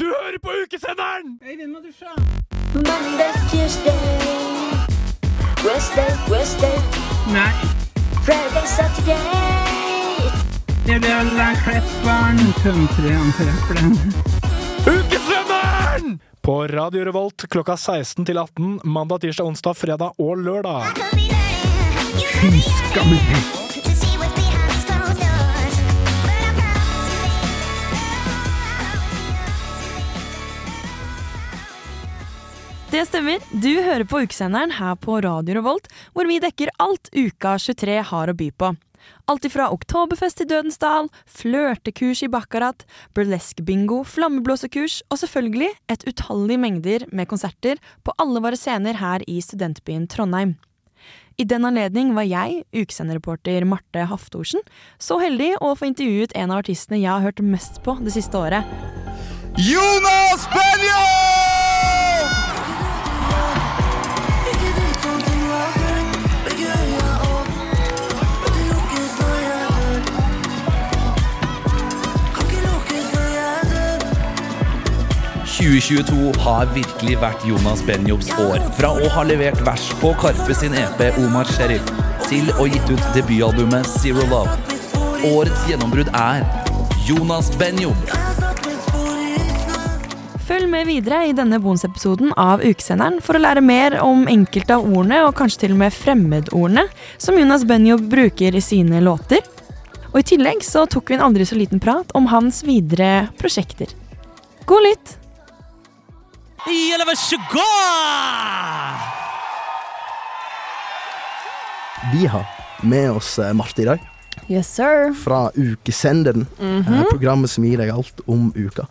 Du hører på ukesenderen! Øyvind må dusje. Monday, Tuesday, Wednesday, Wednesday, Nei, Friday, Saturday. det blir den klepperen. Country, antrepperen. Ukesenderen! På Radio Revolt klokka 16 til 18 mandag, tirsdag, onsdag, fredag og lørdag. Gamle. Det stemmer. Du hører på ukesenderen her på Radio Revolt, hvor vi dekker alt uka 23 har å by på. Alt ifra oktoberfest i Dødens dal, flørtekurs i baccarat, burlesque-bingo, flammeblåsekurs og selvfølgelig et utallig mengder med konserter på alle våre scener her i studentbyen Trondheim. I den anledning var jeg, ukesenderreporter Marte Haftorsen, så heldig å få intervjuet en av artistene jeg har hørt mest på det siste året. Jonas Benjo! 2022 har virkelig vært Jonas Benjobs år. Fra å ha levert vers på Karpe sin EP Omar Sheriff, til å gitt ut debutalbumet Zero Love. Årets gjennombrudd er Jonas Benjob. Følg med videre i denne bonusepisoden av Ukesenderen for å lære mer om enkelte av ordene, og kanskje til og med fremmedordene, som Jonas Benjob bruker i sine låter. Og i tillegg så tok vi en aldri så liten prat om hans videre prosjekter. God lytt! يلا varsågod! Vi har med oss eh, Marte i dag, Yes, sir. fra Ukesenderen. eh, Programmet som gir deg alt om uka.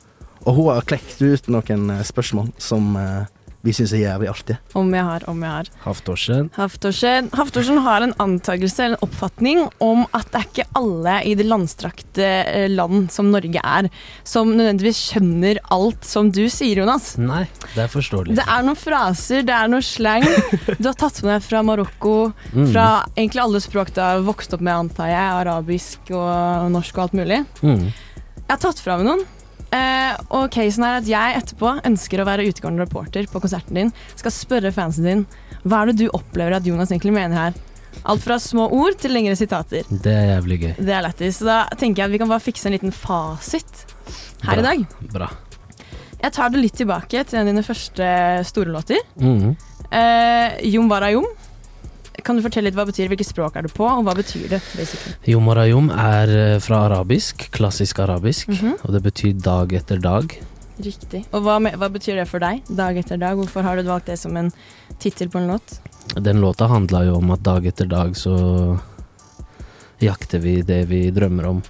Og hun har klekt ut noen eh, spørsmål som eh, vi syns er jævlig artige. Om jeg har, om jeg har. Haftorsen. Haftorsen, Haftorsen har en antakelse eller en oppfatning om at det er ikke alle i det landstrakte eh, land som Norge er, som nødvendigvis skjønner alt som du sier, Jonas. Nei, det er forståelig. Det er noen fraser, det er noe slang. Du har tatt med deg fra Marokko, Mm. fra egentlig alle språk du har vokst opp med, antar jeg. Arabisk og norsk og alt mulig. Mm. Jeg har tatt fra meg noen. Eh, og casen er at jeg etterpå ønsker å være utegående reporter på konserten din. Skal spørre fansen din hva er det du opplever at Jonas egentlig mener her. Alt fra små ord til lengre sitater. Det er jævlig gøy. Det er lættis. Så da tenker jeg at vi kan bare fikse en liten fasit her i dag. Bra. Jeg tar det litt tilbake til en av dine første store låter. Mm. Eh, Jom Warayom. Kan du fortelle litt hva det betyr, hvilket språk er du på, og hva betyr det? basically? Yom Arayom er eh, fra arabisk, klassisk arabisk, Mhm. og det betyr dag etter dag. Riktig. Og hva, hva betyr det for deg, dag etter dag? Hvorfor har du valgt det som en tittel på en låt? Den låta handla jo om at dag etter dag så jakter vi det vi drømmer om.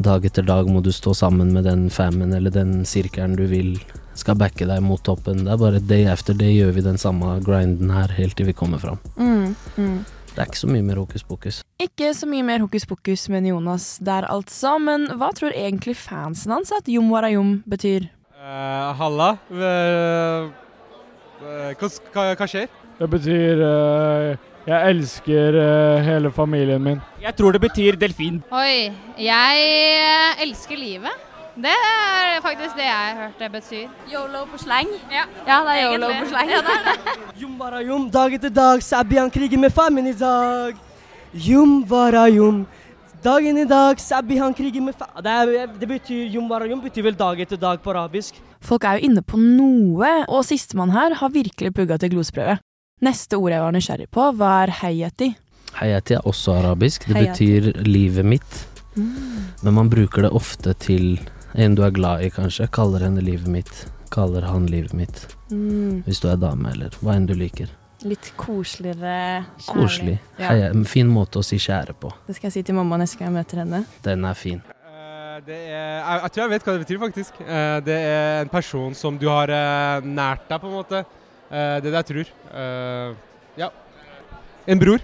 Dag etter dag må du stå sammen med den famen eller den sirkelen du vil skal backe deg mot toppen. Det er bare day after day gjør vi den samme grinden her helt til vi kommer fram. Mm, mm. Det er ikke så mye mer hokus pokus. Ikke så mye mer hokus pokus med Jonas der, altså. Men hva tror egentlig fansen hans at Jom Warayom betyr? Uh, halla. Eh, eh, hva, hva, skjer? Det betyr uh, jeg elsker hele familien min. Jeg tror det betyr delfin. Oi, jeg elsker livet. Det er faktisk det jeg har hørt det betyr. Yolo på sleng? Ja, det er yolo på sleng. Ja, det er det. Jum varayum, dag etter dag, Sabbi han kriger med farmen i dag. Jum varayum, dagen i dag, Sabbi han kriger med farmen Det, er, det betyr Jum varayum betyr vel dag etter dag på arabisk. Folk er jo inne på noe, og sistemann her har virkelig pugga til gloseprøve. Neste ord jeg var nysgjerrig på, var hayati. Hayati er også arabisk. Det betyr livet mitt. Men man bruker det ofte til en du er glad i, kanskje. Kaller henne livet mitt. Kaller han livet mitt. Mm, Hvis du er dame, eller hva enn du liker. litt koseligere kjærlig. Koselig. Ja. Heia, en fin måte å si kjære på. Det skal jeg si til mamma neste gang jeg møter henne. Den er fin. Eh, det er, jeg, jeg tror jeg vet hva det betyr, faktisk. Eh, det er en person som du har eh, nært deg, på en måte. Eh, det er det jeg tror. Eh, ja. En bror.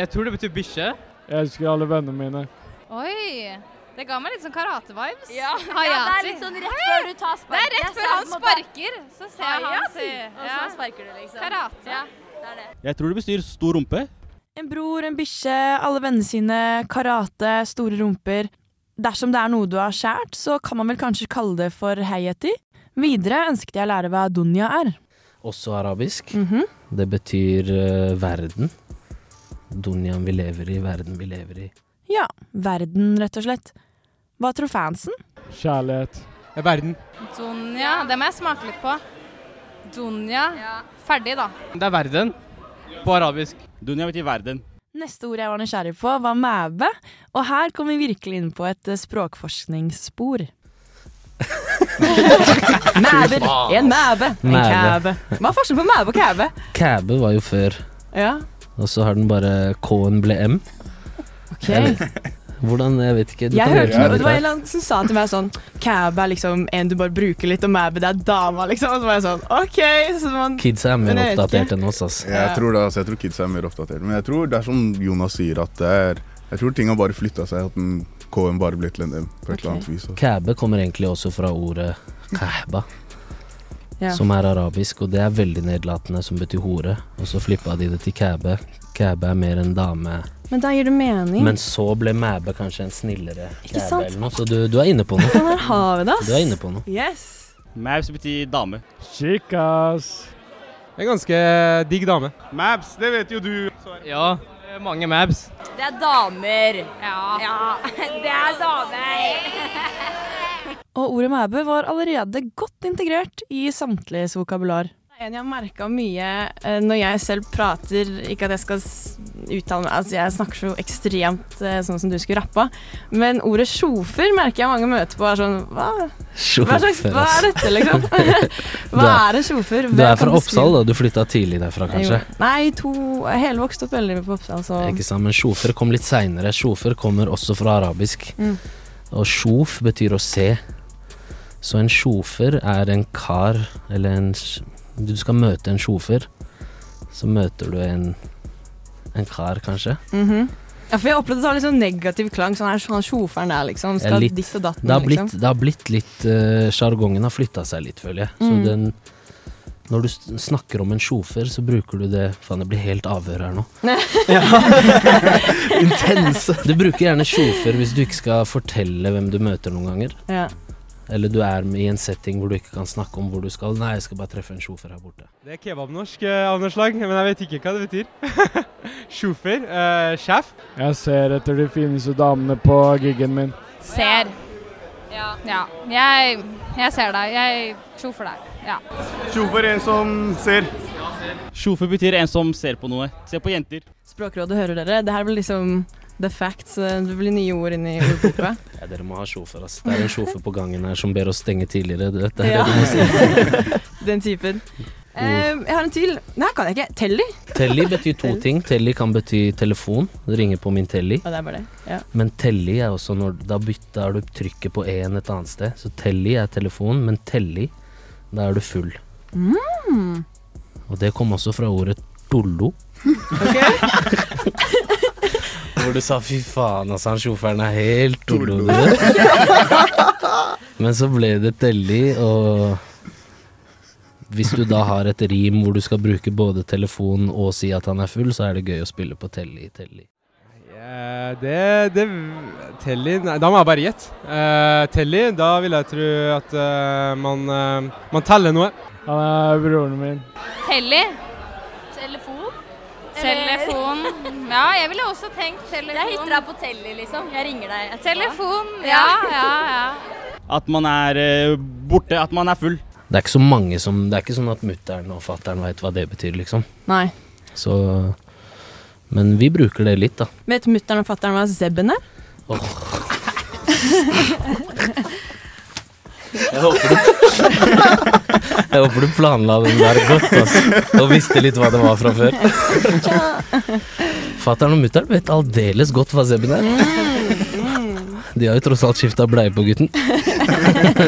jeg tror det betyr bikkje. Jeg elsker alle vennene mine. Oi, det ga meg litt sånn karate-vibes. Ja, ja, det er litt sånn rett før du tar Det er rett før han sparker, så ser jeg han si og så sparker du liksom. Karate. Ja, det er det. Jeg tror det bestyr stor rumpe. En bror, en bikkje, alle vennene sine, karate, store rumper. Dersom det er noe du har skjært, så kan man vel kanskje kalle det for heieti. Videre ønsket jeg å lære hva dunya er. Også arabisk. Mhm. Det betyr uh, verden. Dunyaen vi lever i, verden vi lever i. Ja, verden, rett og slett. Hva tror fansen? Kjærlighet. Verden. Dunja, det må jeg smake litt på. Dunja. Ferdig, da. Det er verden. På arabisk. Dunja betyr verden. Neste ord jeg var nysgjerrig på, var mæbe. Og her kom vi virkelig inn på et eh, språkforskningsspor. Mæber. En mæbe. En kæbe. Hva er forskjellen på mæbe og kæbe? Kæbe var jo før, Ja, og så har den bare K-en ble M. ok. Hvordan, jeg vet ikke. Du Jeg kan hørte noe, det var en eller annen som sa til meg sånn Cab er liksom en du bare bruker litt, og det er dama, liksom. Og så var jeg sånn OK. Så man. Kidsa er mer oppdatert enn oss, altså. Jeg tror, det, altså, jeg tror kids er mer oppdatert. Men jeg tror det er som Jonas sier, at det er Jeg tror ting har bare flytta seg, at den K-en bare blir til en M på et eller annet vis. Kæbe kommer egentlig også fra ordet kæba, Ja. som er arabisk, og det er veldig nedlatende, som betyr hore. Og så flippa de det til kæbe. Kæbe er mer en dame. Men da gir det mening. Men så ble mæbe kanskje en snillere jævel eller noe, så du, du er inne på noe. Den her har vi det, ass. Du er inne på noe. Yes. Mæbs betyr dame. Chicas. En ganske digg dame. Mæbs, det vet jo du. Ja, mange mabs. Det er damer. Ja. Det er damer. Og ordet mæbe var allerede godt integrert i samtliges vokabular. En jeg har merka mye eh, når jeg selv prater Ikke at jeg skal uttale meg Altså, jeg snakker så ekstremt eh, sånn som du skulle rappa, men ordet sjofer merker jeg mange møter på er sånn Hva, hva, slags, hva er dette, liksom? Hva er- en sjofer? Du er fra Oppsal, da. Du flytta tidlig derfra, kanskje? Jo. Nei, to hele vokst opp veldig på Oppsal, så Ikke sant, men sjofer kom litt seinere. Sjofer kommer også fra arabisk. Mm. Og sjof betyr å se. Så en sjofer er en kar, eller en Du skal møte en sjofer, så møter du en en kar, kanskje. Mhm. Ja, for jeg opplevde det har litt sånn negativ klang. Sånn her sånn sjoferen der, liksom. Ja, Skal litt. ditt og datten, det, har blitt, liksom. det har blitt litt Sjargongen har flytta seg litt, føler jeg. Så Mm. den Når du snakker om en sjofer, så bruker du det Faen, det blir helt avhør her nå. Intense. Du bruker gjerne sjofer hvis du ikke skal fortelle hvem du møter noen ganger. Ja. Eller du er med i en setting hvor du ikke kan snakke om hvor du skal. Nei, jeg skal bare treffe en sjofer her borte. Det er kebabnorsk eh, av noe slag, men jeg vet ikke hva det betyr. Sjofer. eh, sjef. Jeg ser etter de fineste damene på giggen min. Ser. Ja. Jeg, jeg ser deg. Jeg sjofer deg. Ja. Sjofer en som ser. Sjofer betyr en som ser på noe. Se på jenter. Språkrådet hører dere. Det her blir liksom the facts. eh, Det blir nye ord inn i ordboka. Ja, dere må ha sjofer, altså. Det er en sjofer på gangen her som ber oss stenge tidligere. Dette er Ja. det du må si. Den typen. Uh, jeg har en til. Nei, kan jeg ikke. Telly. Telly betyr to ting. Telly kan bety telefon. Det ringer på min telly. Og det er bare det. Ja. Men telly er også når Da bytter du trykket på én et annet sted. Så telly er telefon, men telly, da er du full. Mm. Og det kom også fra ordet dollo. Hvor du sa 'fy faen, altså, han sjåføren er helt tullete'. Men så ble det telly, og hvis du da har et rim hvor du skal bruke både telefon og si at han er full, så er det gøy å spille på telly, telly. Eh, det, det Telly Nei, da må jeg bare gjette. Uh, telly, da vil jeg tro at uh, man, eh, man teller noe. Han er broren min. Telly. Telefon? Ja, jeg ville også tenkt telefon. Jeg hitter deg på Telly, liksom. Jeg ringer deg etterpå. Telefon. Ja, ja, ja. At man er eh, borte, at man er full. Det er ikke så mange som Det er ikke sånn at mutter'n og fatter'n veit hva det betyr, liksom. Nei. Så Men vi bruker det litt, da. Vet mutter'n og fatter'n hva Zebben er? Åh. Jeg håper du Jeg håper du planla den der godt, altså. Og visste litt hva det var fra før. Fatter'n og mutter'n vet aldeles godt hva Zebben er. De har jo tross alt skifta bleie på gutten.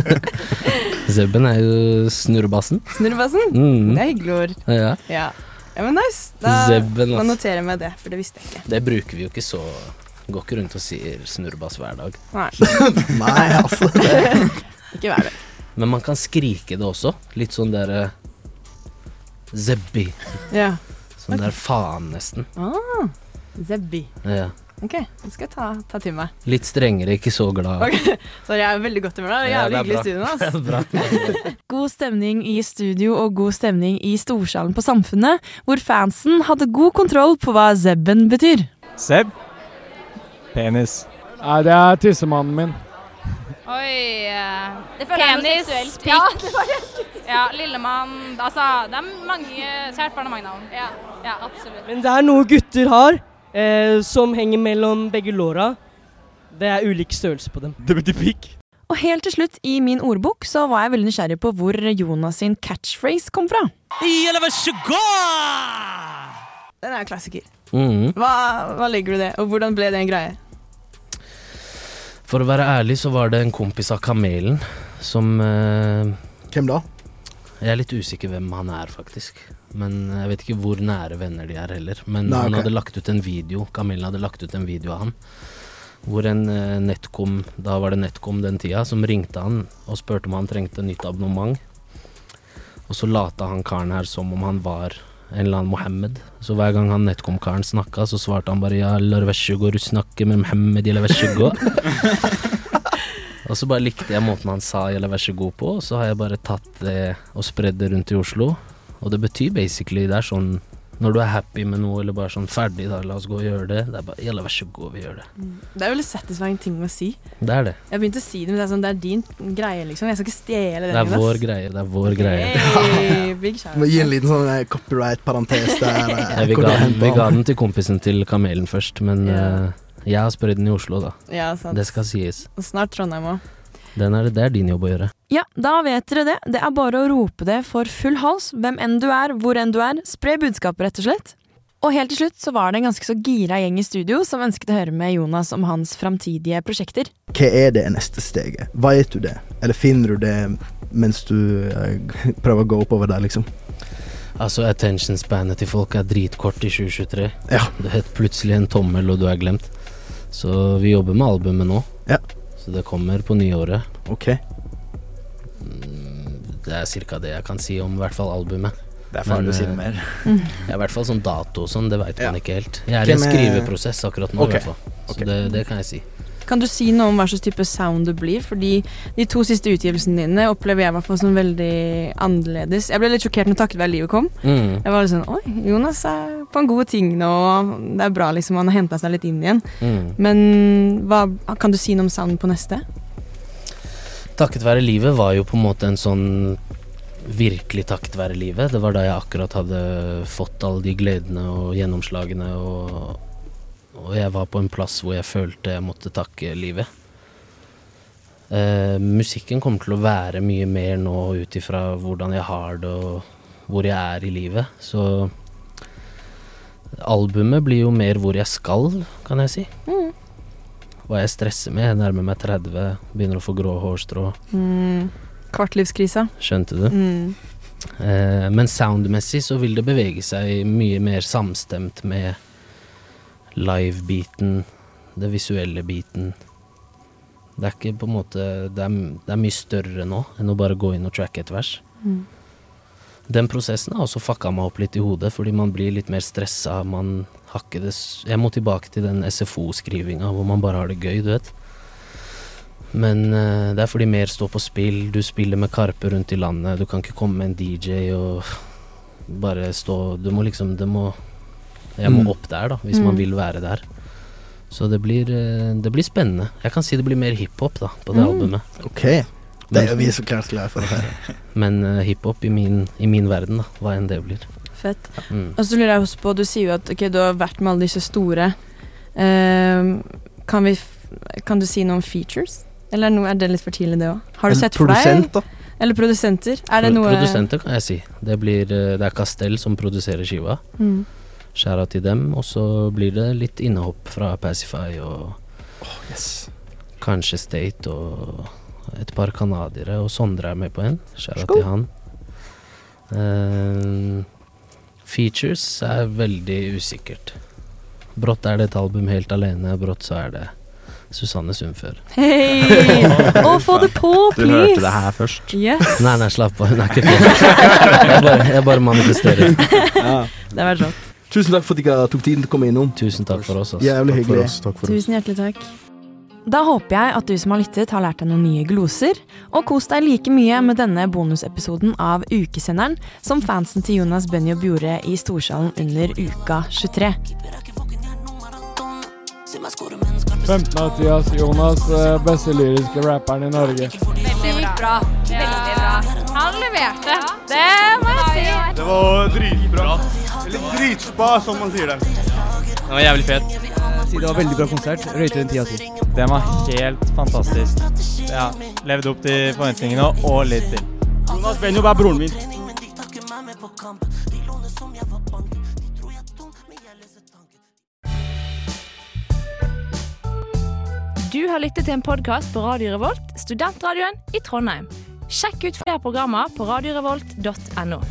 Zebben er jo snurrebassen. Snurrebassen? Mm. Det er hyggelig ord. Ja. Ja. ja, men nice. Da Zebben, ass. noterer jeg meg det, for det visste jeg ikke. Det bruker vi jo ikke så Går ikke rundt og sier snurrebass hver dag. Nei. Nei, altså. Ikke vær det. Men man kan skrike det også. Litt sånn derre Zebbi. Ja. Sånn der faen, nesten. Ah, Zebbi. Ja. Ok, det skal jeg ta, ta til meg. Litt strengere, ikke så glad. Okay. Så jeg er veldig godt humør. Det Ja, jævlig er hyggelig i bra. studio. God stemning i studio og god stemning i storsalen på Samfunnet, hvor fansen hadde god kontroll på hva Zebben betyr. Seb? Penis. Nei, det er tissemannen min. Oi eh, Det føler jeg noe Penis, pikk. Ja. Ja, Lillemann Altså, det er mange Kjært barn har mange navn. Ja, ja absolutt. Men det er noe gutter har, eh, som henger mellom begge låra. Det er ulik størrelse på dem. Det betyr pikk. Og helt til slutt, i min ordbok, så var jeg veldig nysgjerrig på hvor Jonas sin catchphrase kom fra. Den er klassiker. Mhm. Hva, hva ligger du i det, og hvordan ble det en greie? For å være ærlig så var det en kompis av Kamelen som eh, Hvem da? Jeg er litt usikker hvem han er, faktisk. Men jeg vet ikke hvor nære venner de er heller. Men Nei, han ok. hadde lagt ut en video Kamelen hadde lagt ut en video av han. Hvor en eh, Netcom, da var det Netcom den tida, som ringte han og spurte om han trengte nytt abonnement. Og så lata han karen her som om han var en eller annen Mohammed. Så hver gang han Netcom-karen snakka, så svarte han bare ja, lar vær så god, du snakker med Mohammed, eller vær så god. Og så bare likte jeg måten han sa god' på, og så har jeg bare tatt det og spredd det rundt i Oslo. Og det betyr basically Det er sånn når du er happy med noe, eller bare sånn ferdig, da, la oss gå og gjøre det. Det er bare jævla vær så god, vi gjør det'. Det er veldig satisfying ting å si. Det er det. Jeg begynte å si det, men det er sånn, det er din greie, liksom. Jeg skal ikke stjele den. Det er vår greie. Det er vår greie. Hey, big shout. Må gi en liten sånn eh, copyright-parentes der. eh, Ja, vi, ga den, vi ga den til kompisen til Kamelen først, men yeah. uh, jeg har spredd den i Oslo, da. Ja, sant. Det skal sies. Og snart Trondheim òg. Den er, det er din jobb å gjøre. Ja, da vet dere det. Det er bare å rope det for full hals, hvem enn du er, hvor enn du er. Spre budskapet, rett og slett. Og helt til slutt så var det en ganske så gira gjeng i studio som ønsket å høre med Jonas om hans framtidige prosjekter. Hva er det neste steget? Veit du det? Eller finner du det mens du eh, prøver å gå oppover der, liksom? Altså, attention spanet til folk er dritkort i 2023. Ja. Det het plutselig en tommel, og du er glemt. Så vi jobber med albumet nå. Ja. Så det kommer på nyåret. Ok. Det er cirka det jeg kan si om i hvert fall albumet. Det er farlig Men, å si eh, noe mer. Ja, i hvert fall sånn dato og sånn, det veit man ikke helt. Jeg er i en skriveprosess akkurat nå, Ok. i hvert fall. Så det, det kan jeg si. Kan du si noe om hva slags type sound det blir? Fordi de to siste utgivelsene dine opplever jeg i hvert fall som veldig annerledes. Jeg ble litt sjokkert når takket være livet kom. Mm. Jeg var litt sånn Oi, Jonas er på en god ting nå. Det er bra, liksom. Han har henta seg litt inn igjen. Mm. Men hva, kan du si noe om sounden på neste? Takket være livet var jo på en måte en sånn virkelig takket være livet. Det var da jeg akkurat hadde fått alle de gledene og gjennomslagene, og, og jeg var på en plass hvor jeg følte jeg måtte takke livet. Eh, musikken kommer til å være mye mer nå ut ifra hvordan jeg har det og hvor jeg er i livet. Så albumet blir jo mer hvor jeg skal, kan jeg si. Mm. Hva jeg stresser med. Jeg nærmer meg 30, begynner å få grå hårstrå. Mm. Kvartlivskrisa. Skjønte du? Mm. Eh, men soundmessig så vil det bevege seg mye mer samstemt med live-biten, det visuelle biten. Det er ikke på en måte Det er, det er mye større nå enn å bare gå inn og tracke et vers. Mm. Den prosessen har også fucka meg opp litt i hodet, fordi man blir litt mer stressa. Man har ikke det Jeg må tilbake til den SFO-skrivinga hvor man bare har det gøy, du vet. Men uh, det er fordi mer står på spill. Du spiller med Karpe rundt i landet. Du kan ikke komme med en DJ og bare stå Du må liksom Det må Jeg må Mm. opp der, da, hvis man Mm. vil være der. Så det blir, eh, det blir spennende. Jeg kan si det blir mer hiphop da, på det Mm. albumet. Ok. Det er vi så klart glad for å høre. Men uh, hiphop i min, i min verden, da, hva enn det blir. Fett. Mm. Og så lurer jeg også på, du sier jo at okay, du har vært med alle disse store. Uh, kan, vi, kan du si noe om features? Eller er, det litt for tidlig, det òg? Har du Eller sett for deg? Da. Eller produsenter? Er det noe Produsenter kan jeg si. Det, blir, eh, det er Castell som produserer skiva. Mm. Skjæra til dem. Og så blir det litt innehopp fra Pacify og yes kanskje State og et par canadiere. Og Sondre er med på en. Skjæra til han. Uh, features er veldig usikkert. Brått er det et album helt alene, brått så er det Susanne Sundfør. Hei! Å, få det på, please! Du hørte det her først. Yes. Nei, nei, slapp av, hun er ikke på. Jeg bare, jeg bare manifesterer. Det var rått. Tusen takk for at dere tok tiden til å komme innom. Tusen takk for oss. ass. Jævlig Takk for hyggelig. oss. Takk for oss. Tusen hjertelig takk. Da håper jeg at du som har lyttet, har lært deg noen nye gloser, og kos deg like mye med denne bonusepisoden av Ukesenderen som fansen til Jonas Benjob gjorde i Storsalen under uka 23. 15 av 10, ass. Jonas, eh, beste lyriske rapperen i Norge. Veldig bra. Veldig bra. Han leverte. Det må jeg si. Det var dritbra. Eller dritspa, som man sier det. Den var jævlig fet. Si det var veldig bra konsert. Røyte den ti av ti. Den var helt fantastisk. Ja, levde opp til forventningene og litt til. Jonas Benjob er broren min. Du har lyttet til en podkast på Radio Revolt, studentradioen i Trondheim. Sjekk ut flere programmer på radiorevolt.no.